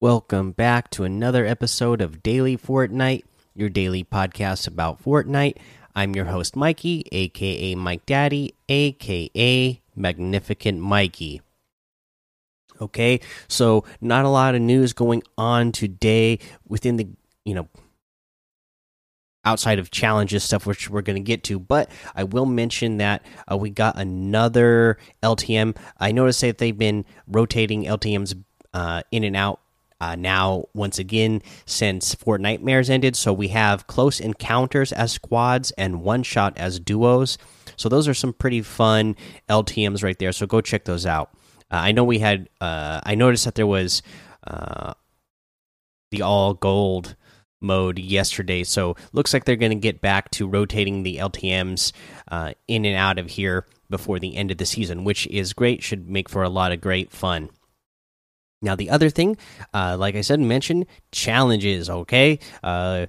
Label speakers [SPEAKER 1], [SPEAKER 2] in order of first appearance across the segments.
[SPEAKER 1] Welcome back to another episode of Daily Fortnite, your daily podcast about Fortnite. I'm your host, Mikey, aka Mike Daddy, aka Magnificent Mikey. Okay, so not a lot of news going on today within the, you know, outside of challenges stuff, which we're going to get to. But I will mention that uh, we got another LTM. I noticed that they've been rotating LTMs uh, in and out uh, now once again since Fortnitemares ended. So we have close encounters as squads and one shot as duos. So those are some pretty fun LTMs right there. So go check those out. Uh, I know we had. Uh, I noticed that there was uh, the all gold mode yesterday. So looks like they're going to get back to rotating the LTMs uh, in and out of here before the end of the season, which is great. Should make for a lot of great fun. Now, the other thing, uh, like I said, mention challenges, okay? Uh,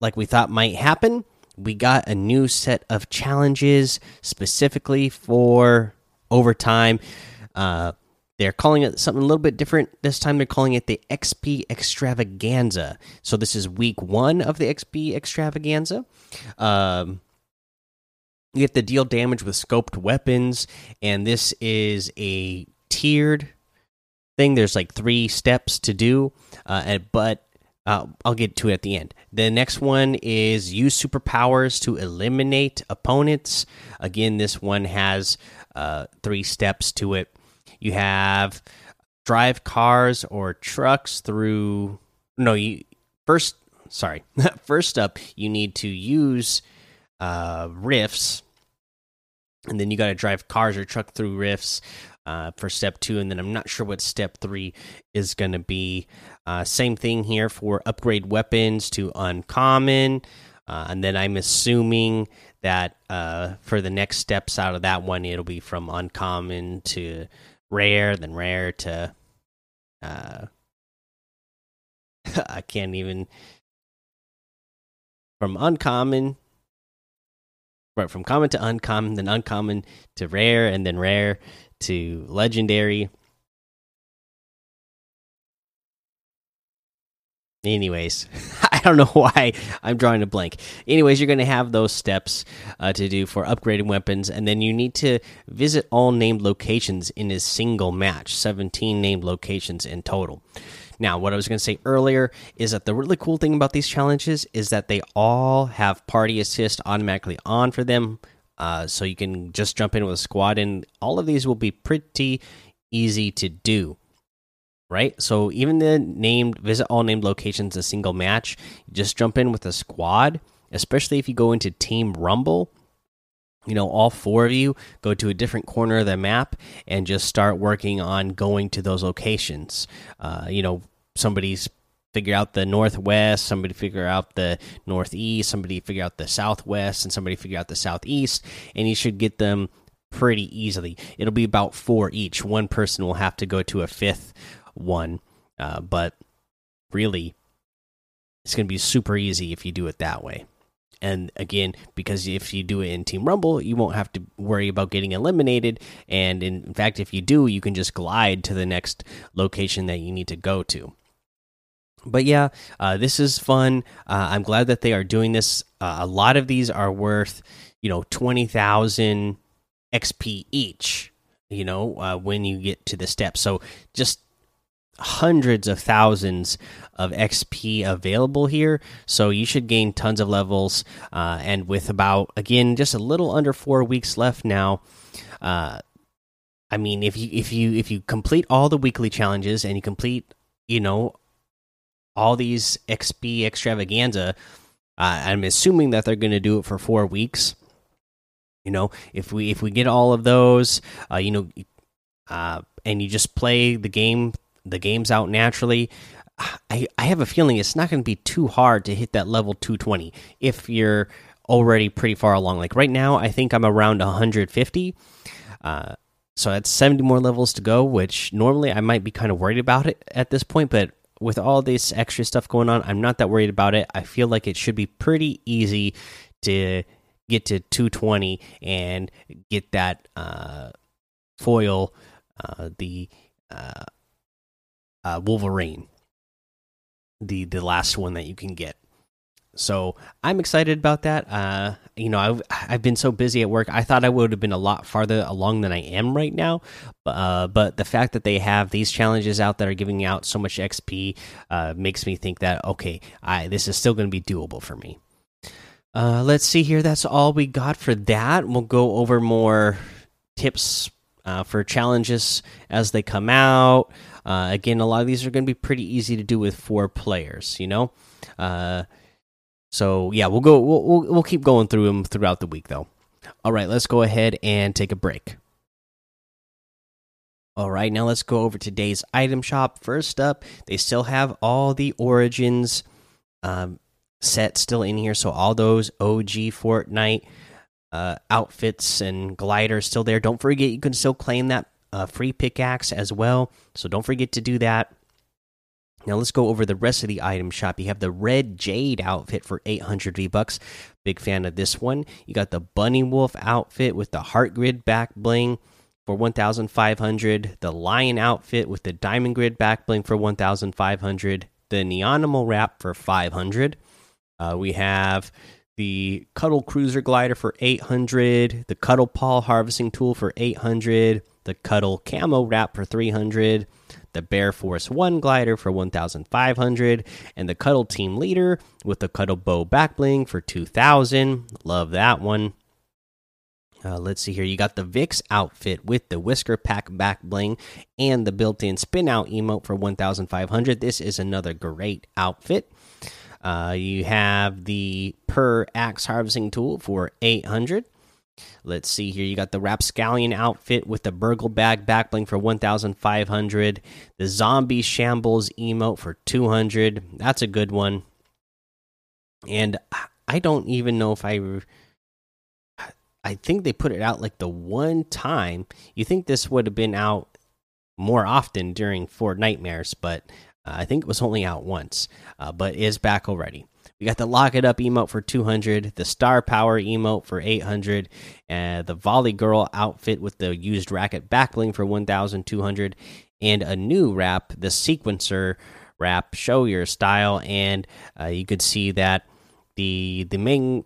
[SPEAKER 1] like we thought might happen, we got a new set of challenges specifically for overtime. Uh, they're calling it something a little bit different. This time they're calling it the XP Extravaganza. So this is week one of the XP Extravaganza. Um, you get to deal damage with scoped weapons, and this is a tiered thing. There's like three steps to do, uh, but uh, I'll get to it at the end. The next one is use superpowers to eliminate opponents. Again, this one has uh, three steps to it. You have drive cars or trucks through. No, you first. Sorry, first up, you need to use uh, rifts, and then you got to drive cars or truck through rifts uh, for step two, and then I'm not sure what step three is going to be. Uh, same thing here for upgrade weapons to uncommon, uh, and then I'm assuming that uh, for the next steps out of that one, it'll be from uncommon to rare, then rare to. Uh, I can't even. From uncommon right from common to uncommon, then uncommon to rare, and then rare to legendary. Anyways, I don't know why I'm drawing a blank. Anyways, you're going to have those steps uh, to do for upgrading weapons, and then you need to visit all named locations in a single match 17 named locations in total. Now, what I was going to say earlier is that the really cool thing about these challenges is that they all have party assist automatically on for them, uh, so you can just jump in with a squad, and all of these will be pretty easy to do. Right, so even the named visit all named locations a single match, just jump in with a squad. Especially if you go into Team Rumble, you know, all four of you go to a different corner of the map and just start working on going to those locations. Uh, you know, somebody's figure out the northwest, somebody figure out the northeast, somebody figure out the southwest, and somebody figure out the southeast, and you should get them pretty easily. It'll be about four each. One person will have to go to a fifth one, uh, but really, it's going to be super easy if you do it that way. And again, because if you do it in Team Rumble, you won't have to worry about getting eliminated. And in fact, if you do, you can just glide to the next location that you need to go to but yeah, uh, this is fun. Uh, I'm glad that they are doing this. Uh, a lot of these are worth, you know, twenty thousand XP each. You know, uh, when you get to the steps, so just hundreds of thousands of XP available here. So you should gain tons of levels. Uh, and with about again just a little under four weeks left now. Uh, I mean, if you if you if you complete all the weekly challenges and you complete, you know, all these XP extravaganza. Uh, I'm assuming that they're going to do it for four weeks. You know, if we if we get all of those, uh, you know, uh, and you just play the game, the games out naturally. I I have a feeling it's not going to be too hard to hit that level 220 if you're already pretty far along. Like right now, I think I'm around 150. Uh, so that's 70 more levels to go, which normally I might be kind of worried about it at this point, but with all this extra stuff going on, I'm not that worried about it. I feel like it should be pretty easy to get to 220 and get that uh, foil, uh, the uh, uh, Wolverine. the the last one that you can get. So I'm excited about that. Uh, you know, I've I've been so busy at work. I thought I would have been a lot farther along than I am right now. Uh, but the fact that they have these challenges out that are giving out so much XP uh, makes me think that okay, I this is still going to be doable for me. Uh, let's see here. That's all we got for that. We'll go over more tips uh, for challenges as they come out. Uh, again, a lot of these are going to be pretty easy to do with four players. You know, uh, so yeah, we'll go. We'll, we'll we'll keep going through them throughout the week, though. All right, let's go ahead and take a break. All right, now let's go over today's item shop. First up, they still have all the Origins um, set still in here, so all those OG Fortnite uh, outfits and gliders still there. Don't forget, you can still claim that uh, free pickaxe as well. So don't forget to do that. Now let's go over the rest of the item shop. You have the red jade outfit for 800 V bucks. Big fan of this one. You got the bunny wolf outfit with the heart grid back bling for 1500. The lion outfit with the diamond grid back bling for 1500. The neonimal wrap for 500. Uh, we have the Cuddle Cruiser Glider for 800, the Cuddle Paw Harvesting Tool for 800, the Cuddle Camo Wrap for 300, the Bear Force 1 Glider for 1500, and the Cuddle Team Leader with the Cuddle Bow Backbling for 2000. Love that one. Uh, let's see here. You got the Vix outfit with the Whisker Pack back bling and the built in spin out emote for 1500. This is another great outfit. Uh, you have the per axe harvesting tool for 800. Let's see here. You got the Rapscallion outfit with the Burgle Bag backbling for 1,500. The Zombie Shambles emote for 200. That's a good one. And I don't even know if I. I think they put it out like the one time. You think this would have been out more often during Fortnitemares, but uh, I think it was only out once, uh, but is back already. We got the Lock It Up emote for 200, the Star Power emote for 800, and the Volley Girl outfit with the used racket backbling for 1200, and a new wrap, the Sequencer wrap. Show your style, and uh, you could see that the the main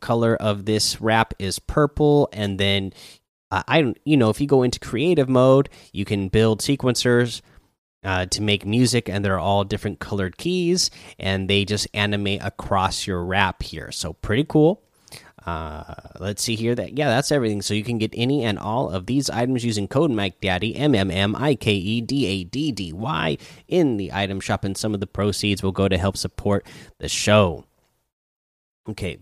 [SPEAKER 1] color of this wrap is purple, and then uh, I you know if you go into creative mode, you can build sequencers uh, to make music, and they're all different colored keys, and they just animate across your wrap here. So pretty cool. Uh, let's see here. That yeah, that's everything. So you can get any and all of these items using code Mike Daddy M M M I K E D A D D Y in the item shop, and some of the proceeds will go to help support the show. Okay,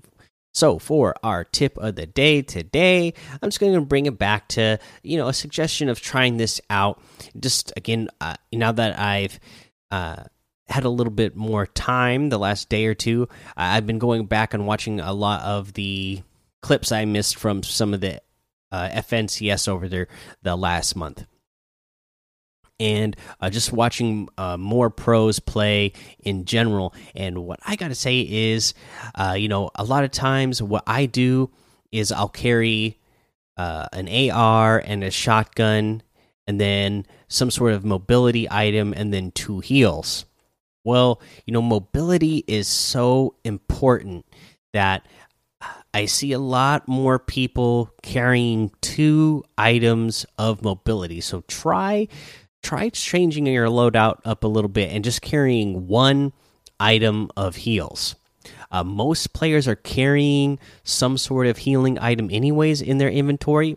[SPEAKER 1] so for our tip of the day today, I'm just going to bring it back to you know a suggestion of trying this out. Just again, uh, now that I've uh, had a little bit more time the last day or two, I've been going back and watching a lot of the clips I missed from some of the uh, FNCS over there the last month and uh, just watching uh, more pros play in general. And what I got to say is, uh, you know, a lot of times what I do is I'll carry uh, an AR and a shotgun, and then some sort of mobility item, and then two heals. Well, you know, mobility is so important that I see a lot more people carrying two items of mobility. So try try changing your loadout up a little bit and just carrying one item of heals. Uh, most players are carrying some sort of healing item, anyways, in their inventory.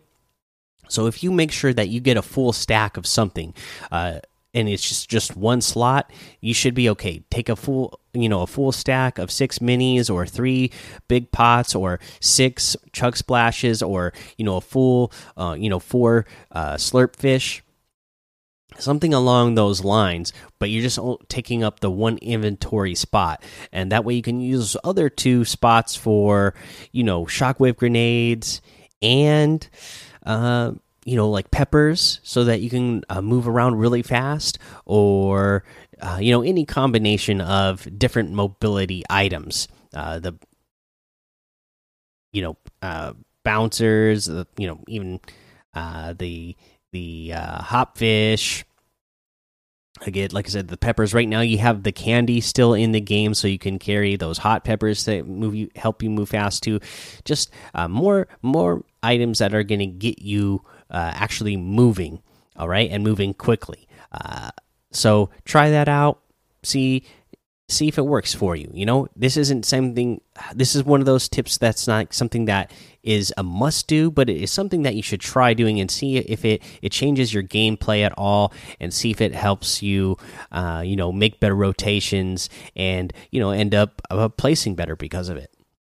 [SPEAKER 1] So if you make sure that you get a full stack of something, uh, and it's just just one slot, you should be okay. Take a full, you know, a full stack of six minis or three big pots or six chug splashes or you know a full, uh, you know, four uh, slurp fish something along those lines but you're just taking up the one inventory spot. And that way you can use other two spots for you know shockwave grenades and uh, you know like peppers so that you can uh, move around really fast or uh, you know any combination of different mobility items. Uh, the you know uh, bouncers you know even uh, the the uh, hopfish again like i said the peppers right now you have the candy still in the game so you can carry those hot peppers that move you help you move fast too. Just uh, more more items that are going to get you uh, actually moving all right and moving quickly. Uh, so try that out see see if it works for you you know? This isn't something this is one of those tips that's not something that is a must do but it is something that you should try doing and see if it it changes your gameplay at all and see if it helps you uh, you know make better rotations and you know end up uh, placing better because of it